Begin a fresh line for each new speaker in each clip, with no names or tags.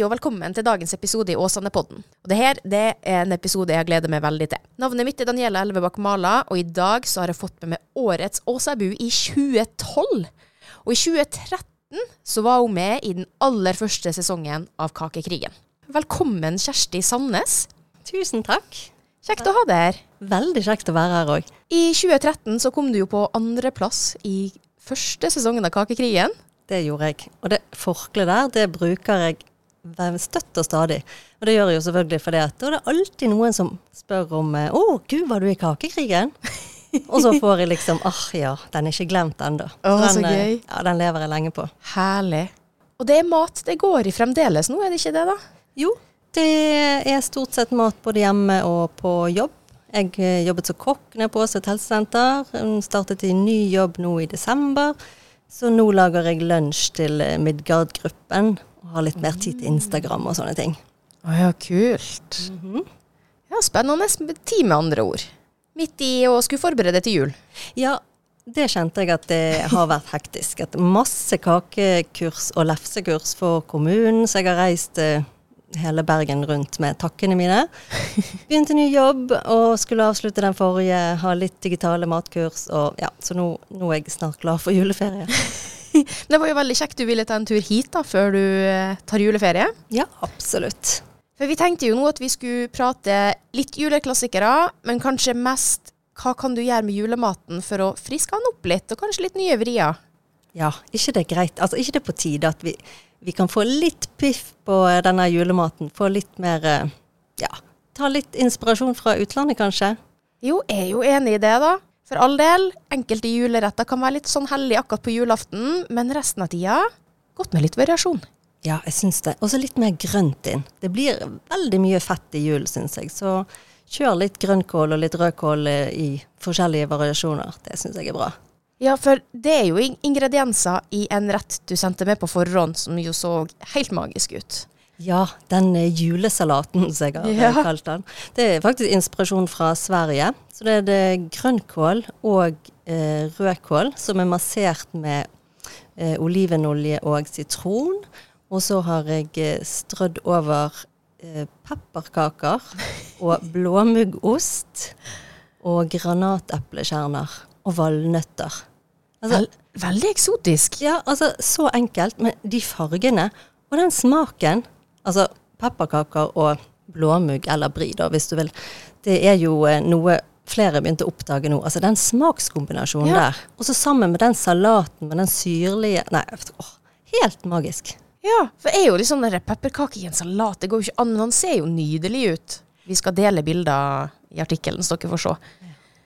Hei og velkommen til dagens episode i Åsane-podden. Og det her det er en episode jeg gleder meg veldig til. Navnet mitt er Daniela Elvebakk Mala, og i dag så har jeg fått med meg årets Åsabu i 2012. Og i 2013 så var hun med i den aller første sesongen av Kakekrigen. Velkommen, Kjersti Sandnes.
Tusen takk.
Kjekt å ha deg her.
Veldig kjekt å være her òg.
I 2013 så kom du jo på andreplass i første sesongen av Kakekrigen.
Det gjorde jeg. Og det forkleet der, det bruker jeg støtt og stadig. Og det gjør jeg jo selvfølgelig fordi at da er det alltid noen som spør om Å, oh, gud, var du i kakekrigen? og så får jeg liksom Ah ja, den er ikke glemt ennå.
Oh, så,
den,
gøy.
Ja, den lever jeg lenge på.
Herlig. Og det er mat det går i fremdeles nå, er det ikke det, da?
Jo, det er stort sett mat både hjemme og på jobb. Jeg jobbet som kokk nede på Åset helsesenter. Startet i ny jobb nå i desember. Så nå lager jeg lunsj til Midgard-gruppen har litt mer tid til Instagram og sånne ting.
Å ja, kult.
Mm -hmm.
Ja, Spennende tid, med andre ord. Midt i å skulle forberede til jul.
Ja, det kjente jeg at det har vært hektisk. At masse kakekurs og lefsekurs for kommunen, så jeg har reist hele Bergen rundt med takkene mine. Begynte ny jobb og skulle avslutte den forrige, ha litt digitale matkurs. Og ja, så nå, nå er jeg snart klar for juleferie.
Det var jo veldig kjekt du ville ta en tur hit da, før du eh, tar juleferie.
Ja, absolutt.
For vi tenkte jo nå at vi skulle prate litt juleklassikere, men kanskje mest hva kan du gjøre med julematen for å friske den opp litt, og kanskje litt nye vrier?
Ja, ikke det er greit. Altså, ikke det på tide at vi, vi kan få litt piff på denne julematen. Få litt mer Ja, ta litt inspirasjon fra utlandet, kanskje?
Jo, jeg er jo enig i det, da. For all del, enkelte juleretter kan være litt sånn hellig akkurat på julaften, men resten av tida godt med litt variasjon.
Ja, jeg syns det. Og så litt mer grønt inn. Det blir veldig mye fett i jul, syns jeg. Så kjør litt grønnkål og litt rødkål i forskjellige variasjoner. Det syns jeg er bra.
Ja, for det er jo ingredienser i en rett du sendte med på forhånd som jo så helt magisk ut.
Ja, den julesalaten som jeg har ja. kalt den. Det er faktisk inspirasjon fra Sverige. Så det er det grønnkål og eh, rødkål som er massert med eh, olivenolje og sitron. Og så har jeg eh, strødd over eh, pepperkaker og blåmuggost og granateplekjerner og valnøtter.
Altså, Vel, veldig eksotisk.
Ja, altså så enkelt. Men de fargene og den smaken Altså pepperkaker og blåmugg, eller bry da, hvis du vil. Det er jo eh, noe flere begynte å oppdage nå. Altså den smakskombinasjonen ja. der. Og så sammen med den salaten med den syrlige Nei, åh, helt magisk.
Ja, for er jo liksom den pepperkake i en salat. Det går jo ikke an. Den ser jo nydelig ut. Vi skal dele bilder i artikkelen, så dere får se.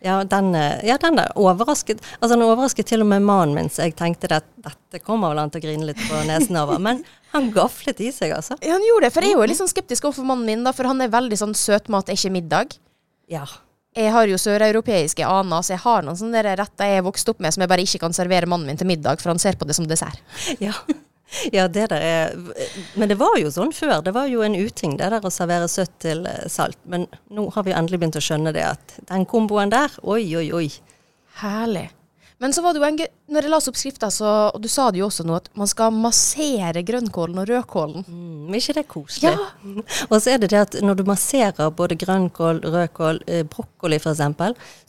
Ja, den, ja, den er overrasket. Altså, den overrasket til og med mannen min, så jeg tenkte at dette kommer vel han til å grine litt på nesen over. Men han gaflet i seg, altså.
Ja, han gjorde det. For jeg er jo litt sånn skeptisk overfor mannen min, da, for han er veldig sånn søtmat er ikke middag.
Ja.
Jeg har jo søreuropeiske aner, så jeg har noen sånne retter jeg er vokst opp med som jeg bare ikke kan servere mannen min til middag, for han ser på det som dessert.
Ja. Ja, det der er Men det var jo sånn før. Det var jo en uting, det der å servere søtt til eh, salt. Men nå har vi endelig begynt å skjønne det, at den komboen der, oi, oi, oi.
Herlig. Men så var det jo en når jeg la oppskrifta, og du sa det jo også nå, at man skal massere grønnkålen og rødkålen.
Mm, er ikke det koselig?
Ja.
og så er det det at når du masserer både grønnkål, rødkål, eh, brokkoli f.eks.,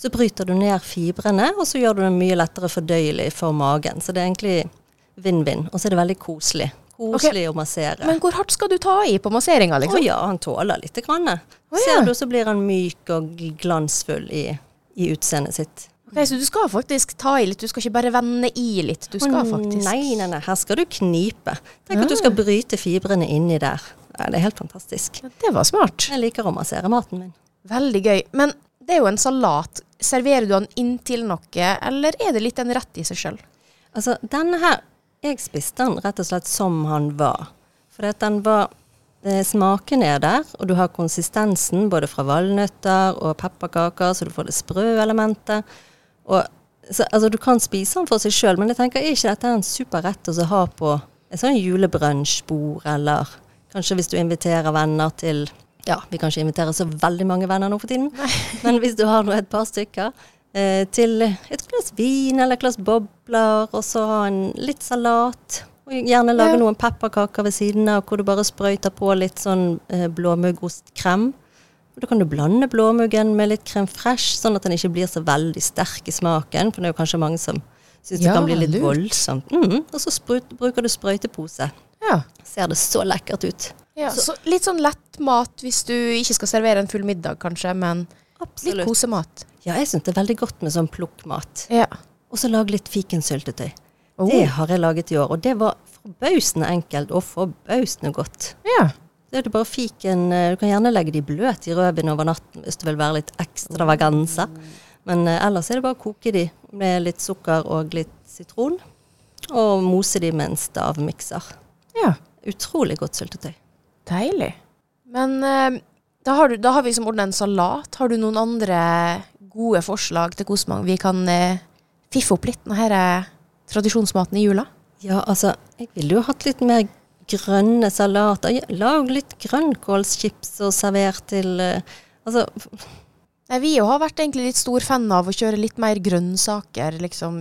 så bryter du ned fibrene, og så gjør du det mye lettere fordøyelig for magen. Så det er egentlig vinn-vinn. Og så er det veldig koselig. Koselig okay. å massere.
Men hvor hardt skal du ta i på masseringa, liksom?
Å ja, han tåler lite grann. Oh, ja. Ser du, så blir han myk og glansfull i, i utseendet sitt.
Ok, Så du skal faktisk ta i litt, du skal ikke bare vende i litt, du skal faktisk
Nei, nei, nei, her skal du knipe. Tenk ja. at du skal bryte fibrene inni der. Ja, det er helt fantastisk.
Ja, det var smart.
Jeg liker å massere maten min.
Veldig gøy. Men det er jo en salat. Serverer du den inntil noe, eller er det litt en rett i seg sjøl?
Altså, denne her jeg spiste den rett og slett som han var. For den var eh, Smaken er der, og du har konsistensen både fra valnøtter og pepperkaker, så du får det sprø elementet. Og, så, altså, du kan spise den for seg sjøl, men jeg tenker er ikke dette en super rett å ha på et sånn julebrunsjbord, eller kanskje hvis du inviterer venner til ja, vi kan ikke invitere så veldig mange venner nå for tiden, Nei. men hvis du har nå et par stykker, eh, til et glass vin eller et glass bobler, og så ha en litt salat. Og gjerne lage
Ja.
noen pepperkaker ved siden av, hvor du bare sprøyter på litt sånn eh, blåmuggostkrem. Og Da kan du blande blåmuggen med litt crème fresh, sånn at den ikke blir så veldig sterk i smaken. For det er jo kanskje mange som syns det kan bli litt
lurt.
voldsomt. Mm, og så sprut, bruker du sprøytepose.
Ja.
Ser det så lekkert ut.
ja. Så litt sånn lett mat hvis du ikke skal servere en full middag, kanskje, men litt kosemat.
Ja, jeg syns det er veldig godt med sånn plukkmat.
Ja.
Og så lage litt fikensyltetøy.
Oh.
Det har jeg laget i år, og det var forbausende enkelt og forbausende godt.
Ja.
Det er det bare fiken eh, Du kan gjerne legge de bløt i rødvin over natten hvis du vil være litt ekstravaganza. Men eh, ellers er det bare å koke de med litt sukker og litt sitron. Og mose de med en stavmikser.
ja.
Utrolig godt syltetøy.
Deilig. Men eh, da, har du, da har vi liksom ordna en salat. Har du noen andre gode forslag til hvordan vi kan fiffe opp litt denne tradisjonsmaten i jula?
Ja, altså, jeg ville jo hatt litt mer grønne salater. Lag litt grønnkålschips og server til eh, Altså,
Nei, vi har vært egentlig litt stor fan av å kjøre litt mer grønnsaker, liksom.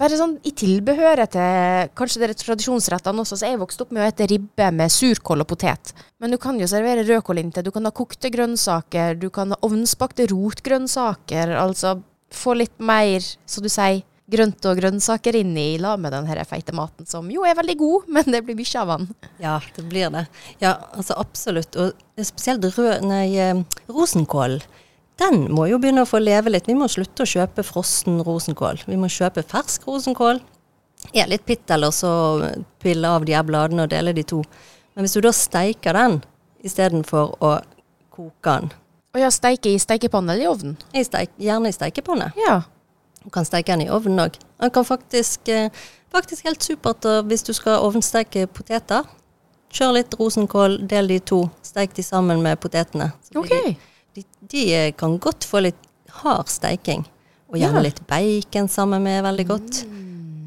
Bare sånn i tilbehøret til kanskje dere tradisjonsrettene også, så jeg vokst opp med å ete ribbe med surkål og potet. Men du kan jo servere rødkål inntil. Du kan ha kokte grønnsaker, du kan ha ovnsbakte rotgrønnsaker. Altså få litt mer, så du sier, grønt og grønnsaker inn i lag med den feite maten, som jo er veldig god, men det blir mye av den.
ja, det blir det. Ja, altså absolutt. Og spesielt rød, nei, eh, rosenkål. Den må jo begynne å få leve litt. Vi må slutte å kjøpe frossen rosenkål. Vi må kjøpe fersk rosenkål. Er litt pitt, eller så pille av de her bladene og dele de to. Men hvis du da steiker den istedenfor å koke den
Og ja, steike i steikepanne eller i ovnen?
i steik, Gjerne i steikepanne.
Ja.
Du kan steike den i ovnen òg. Den kan faktisk, eh, faktisk helt supert hvis du skal ovnsteike poteter. Kjør litt rosenkål, del de to, steik de sammen med potetene. Så blir
OK.
De, de, de eh, kan godt få litt hard steiking. Og gjerne
Ja.
litt bacon sammen med, veldig godt.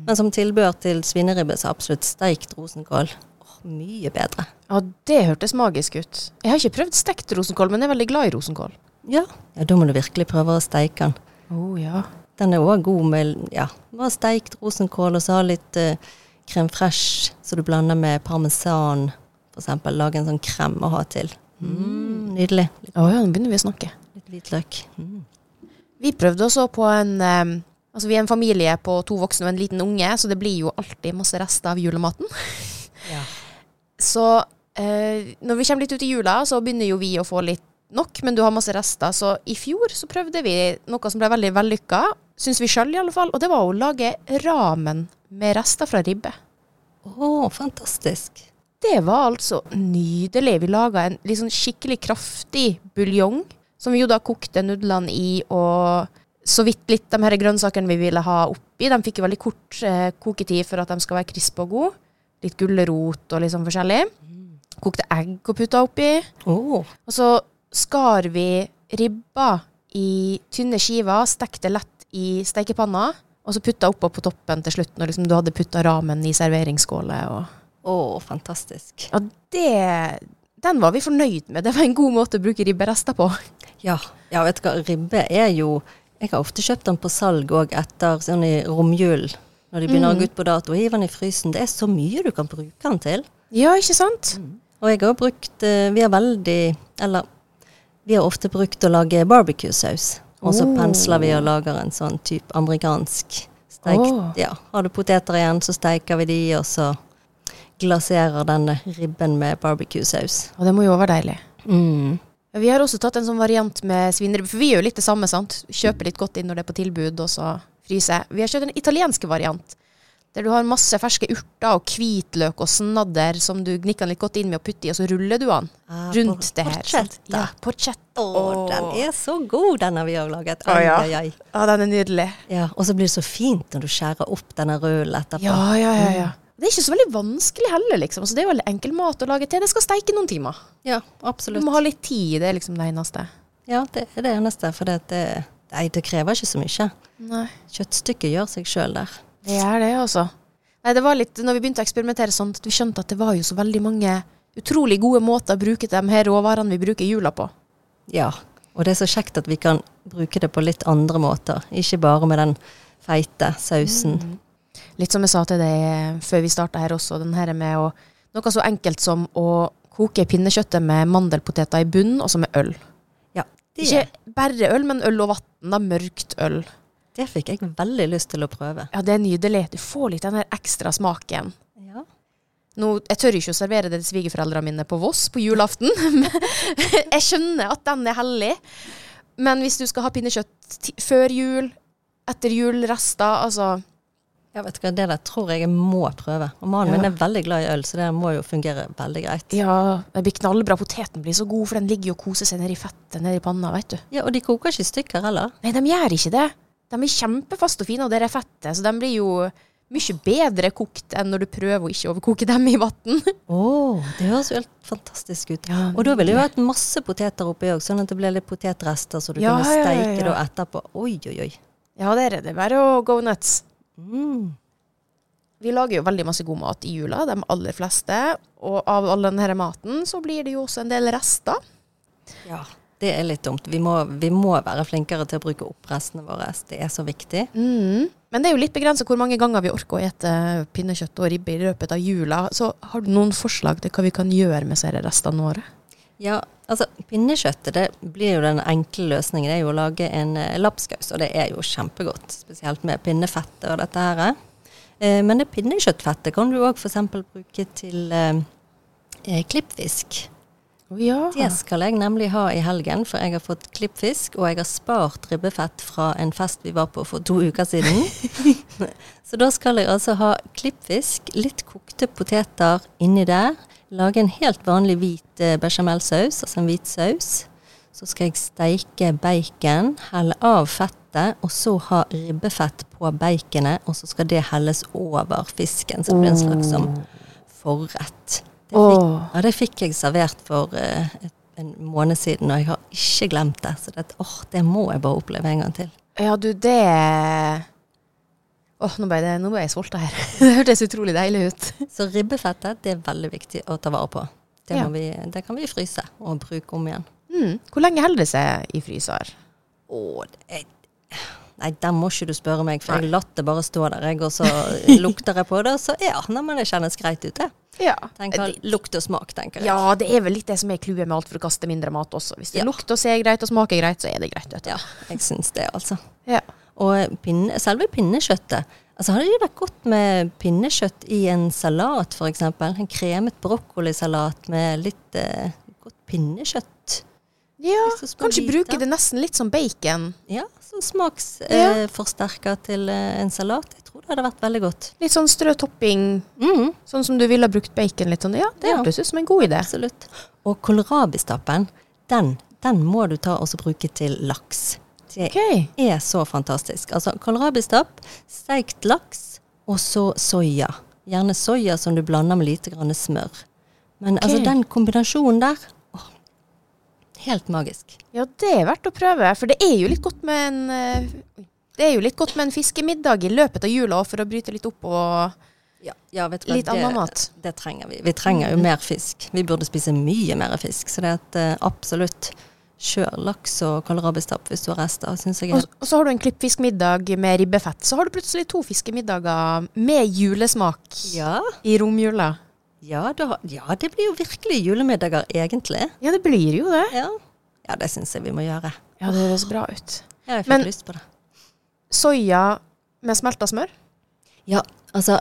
Men som tilbehør til svineribbe, så absolutt steikt rosenkål. Oh, mye bedre.
Ja, det hørtes magisk ut. Jeg har ikke prøvd stekt rosenkål, men jeg er veldig glad i rosenkål.
Ja. ja, da må du virkelig prøve å steike den.
Oh, ja.
Den er òg god med ja, bare steikt rosenkål, og så ha litt eh, crème fresh så du blander med parmesan, eksempel. Lage en sånn krem å ha til. Mm, nydelig.
Å oh, ja, nå begynner vi å snakke.
litt hvitløk. Mm.
Vi prøvde også på en um Altså, vi er en familie på to voksne og en liten unge, så det blir jo alltid masse rester av julematen.
Ja.
Så eh, når vi kommer litt ut i jula, så begynner jo vi å få litt nok, men du har masse rester. Så i fjor så prøvde vi noe som ble veldig vellykka, syns vi sjøl fall, og det var å lage ramen med rester fra ribbe.
Å, fantastisk.
Det var altså nydelig. Vi laga en liksom skikkelig kraftig buljong, som vi jo da kokte nudlene i, og så vidt litt de her grønnsakene vi ville ha oppi. De fikk jo veldig kort eh, koketid for at de skal være krispe og gode. Litt gulrot og litt sånn forskjellig. Kokte egg og putta oppi.
Oh.
Og så skar vi ribba i tynne skiver, stekte lett i stekepanna, og så putta oppå på toppen til slutt, når liksom du hadde putta ramen i serveringsskålet. og...
å, fantastisk.
Ja, det Den var vi fornøyd med. Det var en god måte å bruke ribberester på.
Ja, ja, vet du hva, ribbe er jo Jeg har ofte kjøpt den på salg òg etter sånn i romjulen. Når de begynner å gå ut på dato. Hiv den i frysen. Det er så mye du kan bruke den til.
Ja, ikke sant?
Og jeg har brukt eh, Vi har veldig Eller vi har ofte brukt å lage barbecue-saus. Og så
Oh.
pensler vi og lager en sånn type amerikansk steikt
Oh.
Ja, har du poteter igjen, så steiker vi de, og så glaserer denne ribben med barbecue-saus.
Og det må jo være deilig.
Mm.
Vi har også tatt en sånn variant med svineribbe, for vi gjør jo litt det samme, sant. Kjøper litt godt inn når det er på tilbud, og så fryser. Vi har kjøpt en italiensk variant. Der du har masse ferske urter og hvitløk og snadder som du gnikker litt godt inn med å putte i, og så ruller du den
Ah,
rundt det her.
porchetta.
Ja, porchetta.
Å, den er så god, den har vi òg laget.
Ja.
Ai, ai, ai.
Den er nydelig.
Ja, og så blir det så fint når du skjærer opp denne rullen etterpå.
Ja, ja, ja, ja. Det er ikke så veldig vanskelig heller, liksom. Så det er veldig enkel mat å lage til. Det skal steike noen timer.
Ja,
Du må ha litt tid, det er liksom det eneste.
Ja, det er det eneste, for det, det, det krever ikke så mye.
Nei.
Kjøttstykket gjør seg sjøl der.
Det er det, altså. Nei, det var litt, når vi begynte å eksperimentere sånn, at vi skjønte at det var jo så veldig mange utrolig gode måter å bruke de her råvarene vi bruker jula på.
Ja, og det er så kjekt at vi kan bruke det på litt andre måter. Ikke bare med den feite sausen.
litt som jeg sa til deg før vi starta her også, den her med å Noe så enkelt som å koke pinnekjøttet med mandelpoteter i bunnen, og så med øl.
Ja, det,
Ikke bare øl, men øl og vann. Mørkt øl.
Det fikk jeg veldig lyst til å prøve.
Ja, det er nydelig. Du får litt den her ekstra smaken.
Ja.
Nå, jeg tør ikke å servere det til svigerforeldrene mine på Voss på julaften. jeg skjønner at den er hellig. Men hvis du skal ha pinnekjøtt før jul, etter jul, rester, altså
Ja, vet du hva, Det der tror jeg jeg må prøve. Og mannen
Ja.
min er veldig glad i øl, så det må jo fungere veldig greit.
Ja, det blir knallbra. Poteten blir så god, for den ligger jo og koser seg nedi fettet nedi panna, vet du.
Ja, Og de koker ikke i stykker heller.
Nei, de gjør ikke det. De er kjempefaste og fine, og det er fettet, så de blir jo mye bedre kokt enn når du prøver å ikke overkoke dem i vann.
oh, det høres jo helt fantastisk ut.
Ja,
Og da ville du hatt masse poteter oppi òg, sånn at det ble litt potetrester, så du
Ja,
kunne steike
ja.
da etterpå. Oi, oi, oi.
Ja, det er det. Bare å go nuts.
Mm.
Vi lager jo veldig masse god mat i jula, de aller fleste. Og av all denne maten så blir det jo også en del rester.
Ja, det er litt dumt. Vi må, vi må være flinkere til å bruke opp restene våre. Det er så viktig.
Mm. Men det er jo litt begrenset hvor mange ganger vi orker å ete pinnekjøtt og ribbe i løpet av jula. Så har du noen forslag til hva vi kan gjøre med disse restene våre?
Ja, altså pinnekjøttet det blir jo den enkle løsningen. Det er jo å lage en eh, lapskaus, og det er jo kjempegodt. Spesielt med pinnefettet og dette her. Eh, men det pinnekjøttfettet kan du òg f.eks. bruke til eh, eh, klippfisk.
Ja.
Det skal jeg nemlig ha i helgen, for jeg har fått klippfisk, og jeg har spart ribbefett fra en fest vi var på for to uker siden. Så da skal jeg altså ha klippfisk, litt kokte poteter inni der. Lage en helt vanlig hvit eh, bechamelsaus, altså en hvit saus. Så skal jeg steike bacon, helle av fettet, og så ha ribbefett på baconet, og så skal det helles over fisken, så det blir en slags som forrett. Det fikk, ja, det fikk jeg servert for uh, en måned siden, og jeg har ikke glemt det. Så det, oh, det må jeg bare oppleve en gang til.
Ja, du, det Åh, nå det, nå ble jeg sulta her. det hørtes utrolig deilig ut.
Så ribbefettet det er veldig viktig å ta vare på. Det,
Ja.
vi, det kan vi fryse og bruke om igjen.
Mm. Hvor lenge holder det seg i fryser?
Åh, det er, nei, den må ikke du spørre meg, for jeg latt det bare stå der, jeg, og så lukter jeg på det, og så ja, nei, men det kjennes greit ut, det.
Ja.
Tenker lukt og smak, tenker jeg.
Ja, det er vel litt det som er clouet med alt for å kaste mindre mat også. Hvis det
Ja.
lukter og ser greit og smaker greit, så er det greit. Vet du.
Ja, jeg syns det, altså.
Ja.
Og pinne, selve pinnekjøttet altså Hadde det vært godt med pinnekjøtt i en salat, f.eks.? En kremet brokkolisalat med litt eh, godt pinnekjøtt.
Ja, kanskje
biter.
bruke det nesten litt som bacon.
Ja, som smaksforsterker eh, til eh, en salat. Jeg tror det hadde vært veldig godt.
Litt sånn strø topping,
Mm,
sånn som du ville brukt bacon litt sånn. Ja, det
Ja.
hørtes ut som en god idé.
absolutt. Og kålrabistappen, den, den må du ta og bruke til laks. Det
okay.
er så fantastisk. Altså kålrabistapp, steikt laks og så soya. Gjerne soya som du blander med lite grann smør. Men altså den kombinasjonen der Helt magisk.
Ja, det er verdt å prøve, for det er jo litt godt med en eh. Godt med en fiskemiddag i løpet av jula for å bryte litt opp og
Ja, ja, vet du hva,
litt annen mat.
Det, det trenger vi. Vi trenger jo mer fisk. Vi burde spise mye mer fisk. Så det er at eh, absolutt kjør laks og kålrabistapp hvis du har rester. Synes jeg
Og, og så har du en klippfiskmiddag med ribbefett. Så har du plutselig to fiskemiddager med julesmak
ja,
i romjula.
Ja, da, ja, det blir jo virkelig julemiddager, egentlig.
Ja, det blir jo det.
Ja, ja det syns jeg vi må gjøre.
Ja, det høres bra ut.
Ja, jeg fikk
Men-
lyst på det.
Soya med smelta smør?
Ja, altså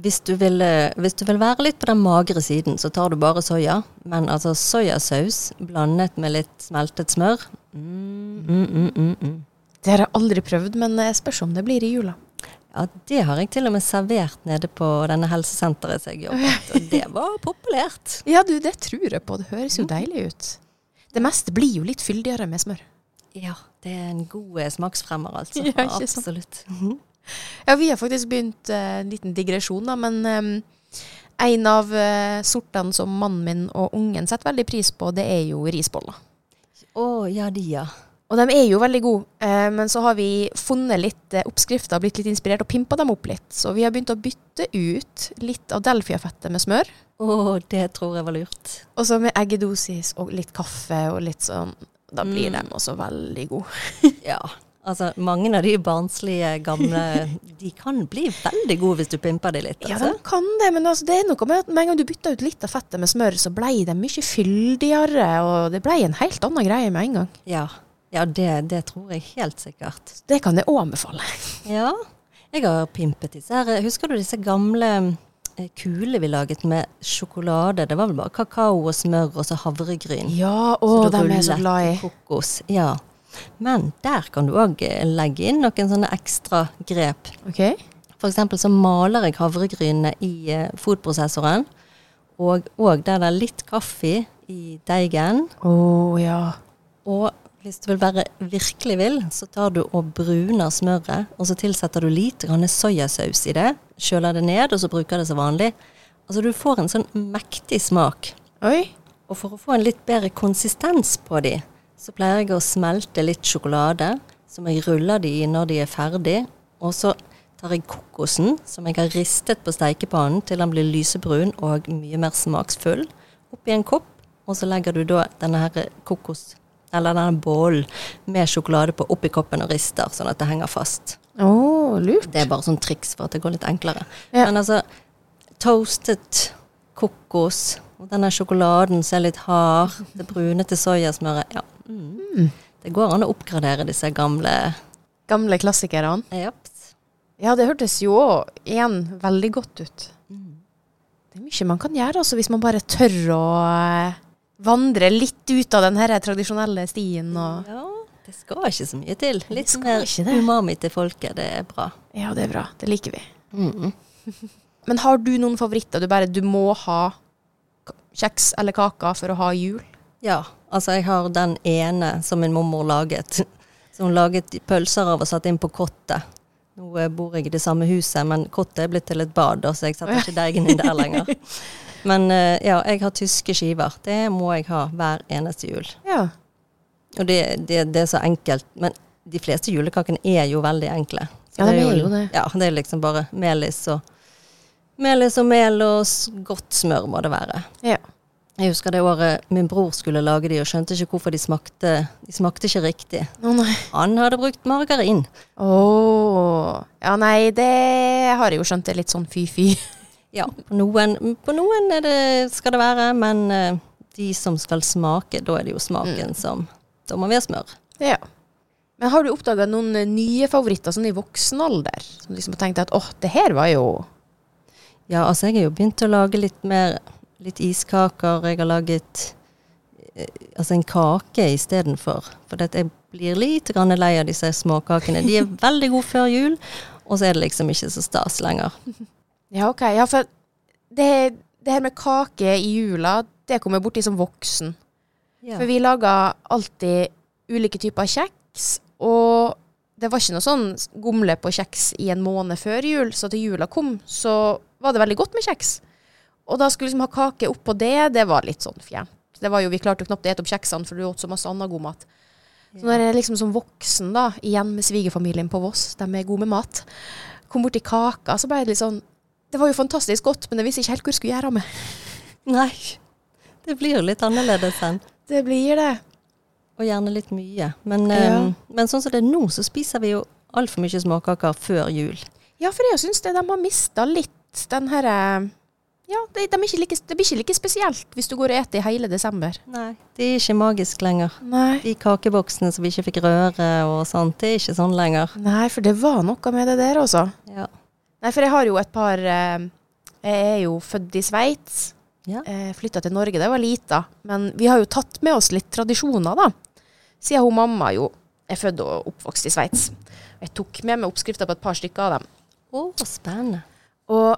hvis du, vil, eh, hvis du vil være litt på den magre siden, så tar du bare soya. Men altså soyasaus blandet med litt smeltet smør mm, mm, mm, mm, mm.
Det har jeg aldri prøvd, men jeg spørs om det blir i jula.
Ja, det har jeg til og med servert nede på denne helsesenteret som jeg jobbet, og det var populært.
Ja, du, det tror jeg på. Det høres jo deilig ut. Det meste blir jo litt fyldigere med smør.
Ja, det er en god eh, smaksfremmer, altså.
Ja.
Absolutt.
Ja, vi har faktisk begynt eh, en liten digresjon, da, men um, en av uh, sortene som mannen min og ungen setter veldig pris på, det er jo risboller.
Å, ja, de, ja.
Og de er jo veldig gode, eh, men så har vi funnet litt eh, oppskrifter, blitt litt inspirert og pimpa dem opp litt. Så vi har begynt å bytte ut litt av delfiafettet med smør,
Å, det tror jeg var lurt.
og så med eggedosis og litt kaffe og litt sånn. Da blir
Mm.
de også veldig gode.
Ja. Altså, mange av de barnslige, gamle de kan bli veldig gode hvis du pimper de litt.
Ja,
Altså.
de kan det, men altså, det er noe med at med en gang du bytta ut litt av fettet med smør, så ble de mye fyldigere, og det ble en helt annen greie med en gang.
Ja, ja det, det tror jeg helt sikkert.
Det kan jeg òg anbefale.
Ja, jeg har pimpet disse her. Husker du disse gamle eh, kulene vi laget med sjokolade? Det var vel bare kakao og smør og så havregryn.
Ja, å,
du
de er jeg så glad i.
Kokos. Ja. Men der kan du òg legge inn noen sånne ekstra grep.
Ok.
For eksempel så maler jeg havregrynene i eh, fotprosessoren. Og, og der det er litt kaffe i deigen.
Å, ja.
Og hvis du vil bare virkelig vil, så tar du og bruner smøret, og så tilsetter du lite grann soyasaus i det. Kjøler det ned, og så bruker det som vanlig. Altså du får en sånn mektig smak.
Oi.
Og for å få en litt bedre konsistens på de, så pleier jeg å smelte litt sjokolade, som jeg ruller de i når de er ferdig. Og så tar jeg kokosen, som jeg har ristet på steikepannen til den blir lysebrun og mye mer smaksfull, oppi en kopp. Og så legger du da denne her kokos, eller denne bollen med sjokolade på oppi koppen og rister, sånn at det henger fast.
Oh, lurt.
Det er bare sånn triks for at det går litt enklere.
Ja.
Men altså, toastet kokos, og denne sjokoladen som er litt hard, det brune til soyasmøret Ja. Mm. Det går an å oppgradere disse gamle
Gamle klassikerne.
Yep.
Ja, det hørtes jo òg igjen veldig godt ut.
Mm.
Det er mye man kan gjøre altså, hvis man bare tør å eh, vandre litt ut av den her tradisjonelle stien. Og
Ja, det skal ikke så mye til. Litt mer umami til folket, det er bra.
ja, det er bra. Det liker vi.
Mm.
Men har du noen favoritter du bare du må ha kjeks eller kaker for å ha jul?
Ja, altså jeg har den ene som min mormor laget. Så hun laget pølser av og satt inn på kottet. Nå eh, bor jeg i det samme huset, men kottet er blitt til et bad, så jeg setter ikke deigen inn der lenger. Men eh, ja, jeg har tyske skiver. Det må jeg ha hver eneste jul.
Ja.
Og det, det, det er så enkelt. Men de fleste julekakene er jo veldig enkle. Så
Ja, det er jo det.
Ja, det er liksom bare melis og Melis og mel og godt smør må det være.
ja.
Jeg husker det året min bror skulle lage de, og skjønte ikke hvorfor de smakte De smakte ikke riktig.
Oh.
Han hadde brukt margarin.
Åh. Ja, nei, det har jeg jo skjønt er litt sånn fy-fy.
Ja, på noen, på noen er det, skal det være, men eh, de som skal smake, da er det jo smaken som Da må vi ha smør.
Ja. Men har du oppdaga noen eh, nye favoritter sånn i voksen alder? Som liksom har tenkt at åh, det her var jo
Ja, altså jeg har jo begynt å lage litt mer Litt iskaker. Jeg har laget eh, altså en kake istedenfor. For jeg blir litt grann lei av disse småkakene. De er veldig gode før jul, og så er det liksom ikke så stas lenger.
Ja, OK. Ja, for det, det her med kake i jula, det kom jeg borti som voksen.
Ja.
For vi laga alltid ulike typer kjeks, og det var ikke noe sånn gomle på kjeks i en måned før jul, så til jula kom, så var det veldig godt med kjeks. Og da skulle liksom ha kake oppå det, det var litt sånn fjernt. Det var jo, Vi klarte knapt å ete opp kjeksene, for du åt så masse annen god mat. Så når jeg liksom som voksen, da, igjen med svigerfamilien på Voss, de er gode med mat, kom borti kaka, så ble det litt sånn Det var jo fantastisk godt, men jeg visste ikke helt hvor jeg skulle gjøre av meg.
Nei, det blir jo litt annerledes enn.
Det blir det.
Og gjerne litt mye. Men,
Ja.
um, men sånn som det er nå, så spiser vi jo altfor mye småkaker før jul.
Ja, for jeg syns de har mista litt den herre Ja, det, de like, det blir ikke like spesielt hvis du går og spiser i hele desember.
Nei, det er ikke magisk lenger.
Nei.
De kakeboksene som vi ikke fikk røre og sånt, det er ikke sånn lenger.
Nei, for det var noe med det der også. Nei, for jeg har jo et par eh, Jeg er jo født i Sveits.
Ja.
Eh, Flytta til Norge da jeg var lita. Men vi har jo tatt med oss litt tradisjoner, da. Siden hun mamma jo er født og oppvokst i Sveits. Jeg tok med meg oppskrifter på et par stykker av dem.
Oh, spennende.
Og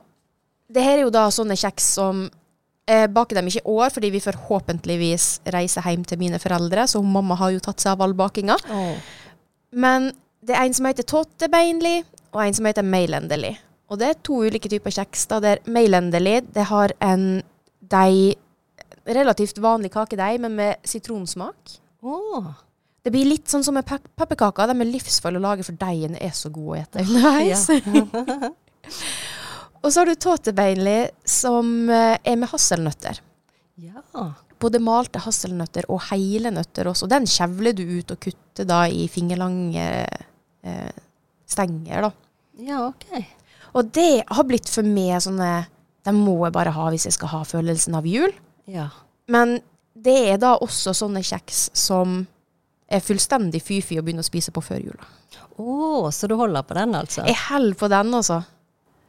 det her er jo da sånne kjeks som jeg baker dem ikke i år, fordi vi forhåpentligvis reiser hjem til mine foreldre, så hun mamma har jo tatt seg av all bakinga. Men det er en som heter Tottebeinli, og en som heter meilendeli. Og det er to ulike typer kjeks. da, der Meilendeli det har en deig Relativt vanlig kakedeig, men med sitronsmak.
Oh.
Det blir litt sånn som med pep pepperkaker. De er livsfarlige å lage, for deigen er så god å ete underveis. og så har du tåtebeinli, som eh, er med hasselnøtter.
ja.
Både malte hasselnøtter og hele nøtter også. Den kjevler du ut og kutter da i fingerlange eh, stenger, da.
Ja, ok.
Og det har blitt for meg sånne Det må jeg bare ha hvis jeg skal ha følelsen av jul.
Ja.
Men det er da også sånne kjeks som er fullstendig fy-fy å begynne å spise på før jula.
Å, så du holder på den, altså?
Jeg holder på den, altså.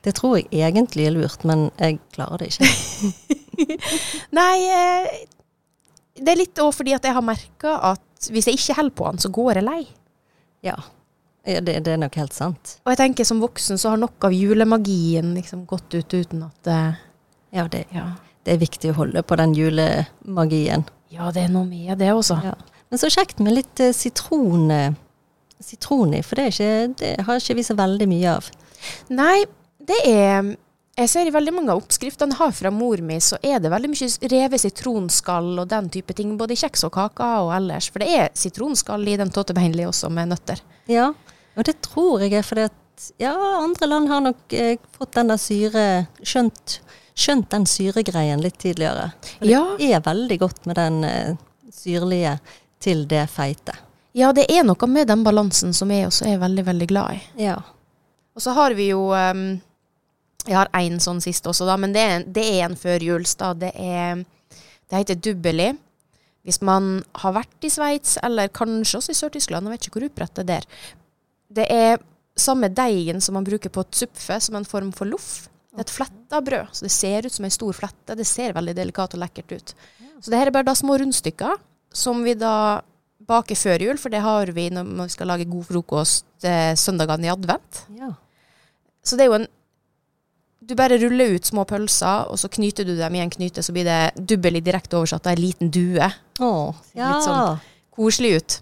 Det tror jeg egentlig er lurt, men jeg klarer det ikke.
Nei, eh, det er litt òg fordi at jeg har merka at hvis jeg ikke holder på den, så går jeg lei.
Ja. Ja, Det, det er nok helt sant.
Og jeg tenker som voksen så har nok av julemagien liksom gått ut uten at uh,
Ja, det,
ja.
det er viktig å holde på den julemagien.
ja, det er noe med det også.
Ja. Men så kjekt med litt eh, sitron, eh, sitron i, for det, er ikke, det har ikke vi så veldig mye av.
Nei, det er Jeg ser i veldig mange av oppskriftene jeg har fra mor mi, så er det veldig mye revet sitronskall og den type ting, både i kjeks og kaker og ellers. For det er sitronskall i den tåtebeinlige også, med nøtter.
Ja, og det tror jeg er fordi at ja, andre land har nok eh, fått den der syre Skjønt, skjønt den syregreien litt tidligere. For
Ja.
Det er veldig godt med den eh, syrlige til det feite.
Ja, det er noe med den balansen som jeg også er veldig, veldig glad i.
Ja.
Og så har vi jo um, Jeg har én sånn sist også, da, men det er, det er en førjuls. Det, er, det heter dubbeli. Hvis man har vært i Sveits, eller kanskje også i Sør-Tyskland, jeg vet ikke hvor utbredt det er der. Det er samme deigen som man bruker på et supfe, som en form for loff. Det er et fletta brød, så det ser ut som en stor flette. Det ser veldig delikat og lekkert ut. Så det her er bare da små rundstykker, som vi da baker før jul, for det har vi når vi skal lage god frokost eh, søndagene i advent.
ja.
Så det er jo en Du bare ruller ut små pølser, og så knyter du dem i en knyte, så blir det dubbel i direkte oversatt av ei liten due.
Å,
Litt sånn. Koselig ut.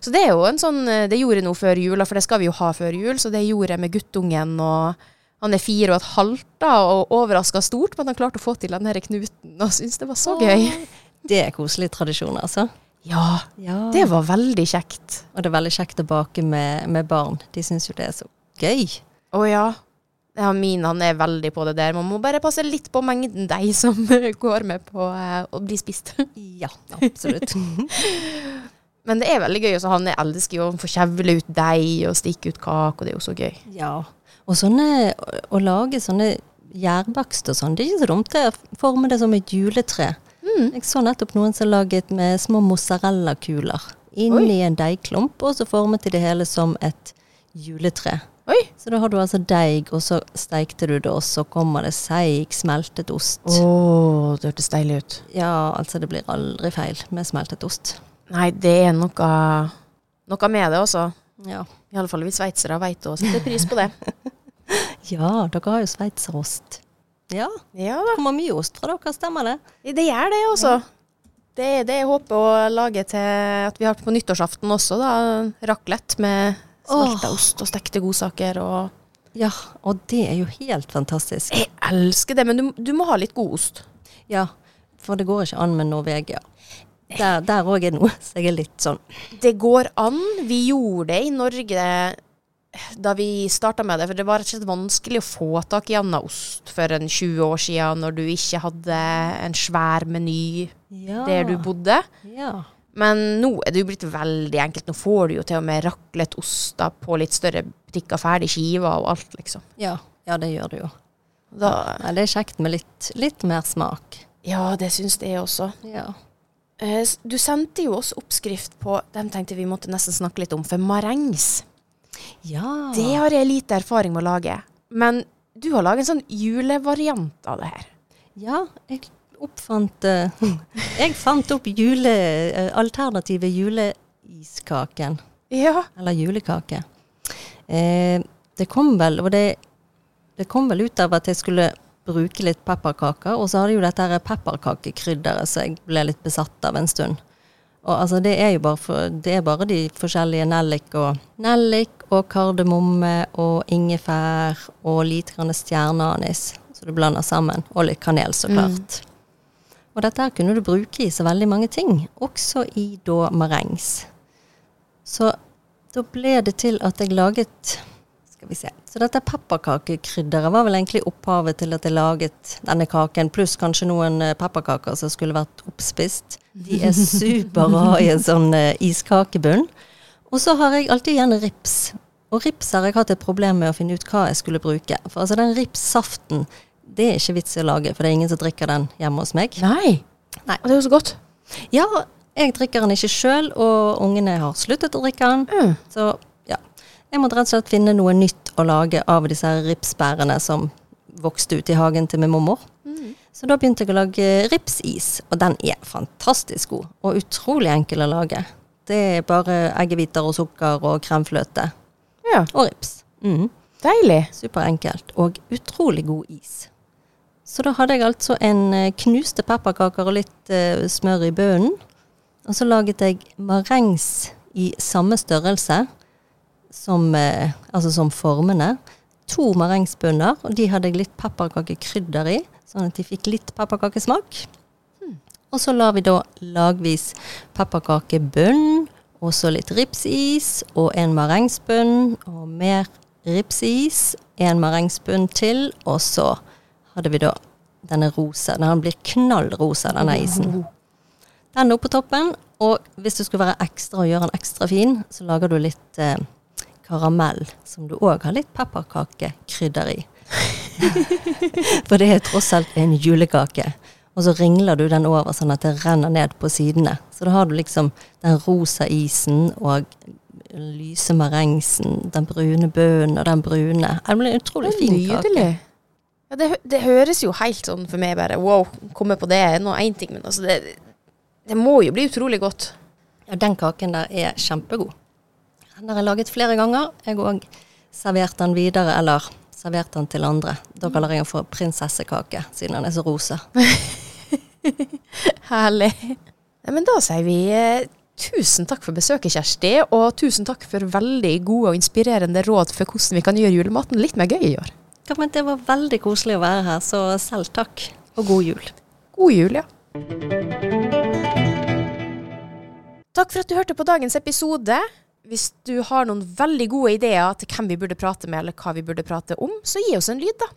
Så det er jo en sånn eh, Det gjorde jeg nå før jula, for det skal vi jo ha før jul, så det gjorde jeg med guttungen, og han er fire og et halvt da, og overraska stort, men han klarte å få til den her knuten, og syntes det var så gøy.
Det er koselig tradisjon, altså.
Ja,
Ja.
det var veldig kjekt.
Og det er veldig kjekt å bake med, med barn. De syns jo det er så gøy.
Å ja. Ja, min han er veldig på det der. Man må bare passe litt på mengden deig som går med på eh, å bli spist.
Ja, absolutt.
Men det er veldig gøy. Også han elsker jo å få kjevle ut deig og stikke ut kake, og det er jo så gøy.
ja. Og sånne, å, lage sånne gjærbakst og sånn, det er ikke så dumt det. å Forme det som et juletre. Jeg så nettopp noen som laget med små mozzarella-kuler inni en deigklump, og så formet de det hele som et juletre.
Oi!
Så da har du altså deig, og så steikte du det, og så kommer det seig, smeltet ost.
Å, det hørtes deilig ut.
Ja, altså det blir aldri feil med smeltet ost.
Nei, det er noe, noe med det også.
Ja.
I alle fall vi sveitsere veit å sette pris på det.
ja, dere har jo sveitserost. Ja,
Ja da.
kommer mye ost fra dere, stemmer det?
Det gjør det, altså. Det er det jeg håper å lage til at vi har på nyttårsaften også, da. Raclette med smelta ost og stekte godsaker og
Ja, og det er jo helt fantastisk.
Jeg elsker det, men du, du må ha litt god ost.
Ja, for det går ikke an med Norvegia. Der òg er noe så jeg er litt sånn
Det går an. Vi gjorde det i Norge da vi starta med det, for det var rett og slett vanskelig å få tak i annen ost for en 20 år siden, når du ikke hadde en svær meny
ja,
der du bodde.
Ja.
Men nå er det jo blitt veldig enkelt. Nå får du jo til og med raklet oster på litt større butikker, ferdig skiva og alt, liksom.
ja. Ja, det gjør det jo.
Da,
ja, det er kjekt med litt, litt mer smak.
ja, det syns jeg også.
Ja.
Eh, Du sendte jo oss oppskrift på Den tenkte vi måtte nesten snakke litt om, for marengs.
Ja.
Det har jeg lite erfaring med å lage. Men du har laget en sånn julevariant av det her.
Ja, jeg oppfant eh, Jeg fant opp jule, eh, alternative juleiskaken.
Ja.
Eller julekake. Det kom vel og det, det kom vel ut av at jeg skulle bruke litt pepperkaker, og så hadde jo dette her pepperkakekrydderet som jeg ble litt besatt av en stund. Og altså det er jo bare, for, det er bare de forskjellige nellik og Nellik og kardemomme og ingefær og lite grann stjerneanis, så du blander sammen. Og litt kanel, så klart. Og dette her kunne du bruke i så veldig mange ting, også i da marengs. Så da ble det til at jeg laget Skal vi se. Så dette pepperkakekrydderet var vel egentlig opphavet til at jeg laget denne kaken, pluss kanskje noen eh, pepperkaker som skulle vært oppspist. De er superbra i en sånn eh, iskakebunn. Og så har jeg alltid igjen rips. Og rips har jeg hatt et problem med å finne ut hva jeg skulle bruke. For altså den ripssaften, det er ikke vits i å lage, for det er ingen som drikker den hjemme hos meg.
Nei.
Nei.
Og det er jo så godt.
Ja, jeg drikker den ikke sjøl, og ungene har sluttet å drikke den.
Mm.
Så. Jeg måtte rett og slett finne noe nytt å lage av disse ripsbærene som vokste ut i hagen til min mormor. Så da begynte jeg å lage ripsis, og den er fantastisk god. Og utrolig enkel å lage. Det er bare eggehviter og sukker og kremfløte
Ja.
og rips. Mm.
Deilig.
Superenkelt. Og utrolig god is. Så da hadde jeg altså en eh, knuste pepperkaker og litt uh, smør i bunnen. Og så laget jeg marengs i samme størrelse som, eh, altså som formene. To marengsbunner, og de hadde jeg litt pepperkakekrydder i, sånn at de fikk litt pepperkakesmak. Og så la vi da lagvis pepperkakebunn, og så litt ripsis, og en marengsbunn, og mer ripsis, en marengsbunn til, og så hadde vi da denne rosa. Den blir knallrosa, denne isen. Den oppå toppen, og hvis du skulle være ekstra og gjøre den ekstra fin, så lager du litt eh, karamell, som du òg har litt pepperkakekrydder i. For det er tross alt en julekake. Og så ringler du den over sånn at det renner ned på sidene. Så da har du liksom den rosa isen og lyse marengsen, den brune bunnen og den brune. Det blir en utrolig fin kake.
Ja, det, det høres jo helt sånn for meg bare Wow, komme på det er nå én ting, men altså det, det må jo bli utrolig godt.
Ja, den kaken der er kjempegod. Den har jeg laget flere ganger. Jeg òg servert den videre, eller servert den til andre. Da kaller jeg den for prinsessekake, siden den er så rosa.
Herlig. Ja, men da sier vi eh, tusen takk for besøket, Kjersti, og tusen takk for veldig gode og inspirerende råd for hvordan vi kan gjøre julematen litt mer gøy i år.
Ja, men det var veldig koselig å være her, så selv takk. Og god jul.
God jul, ja. Takk for at du hørte på dagens episode. Hvis du har noen veldig gode ideer til hvem vi burde prate med, eller hva vi burde prate om, så gi oss en lyd, da.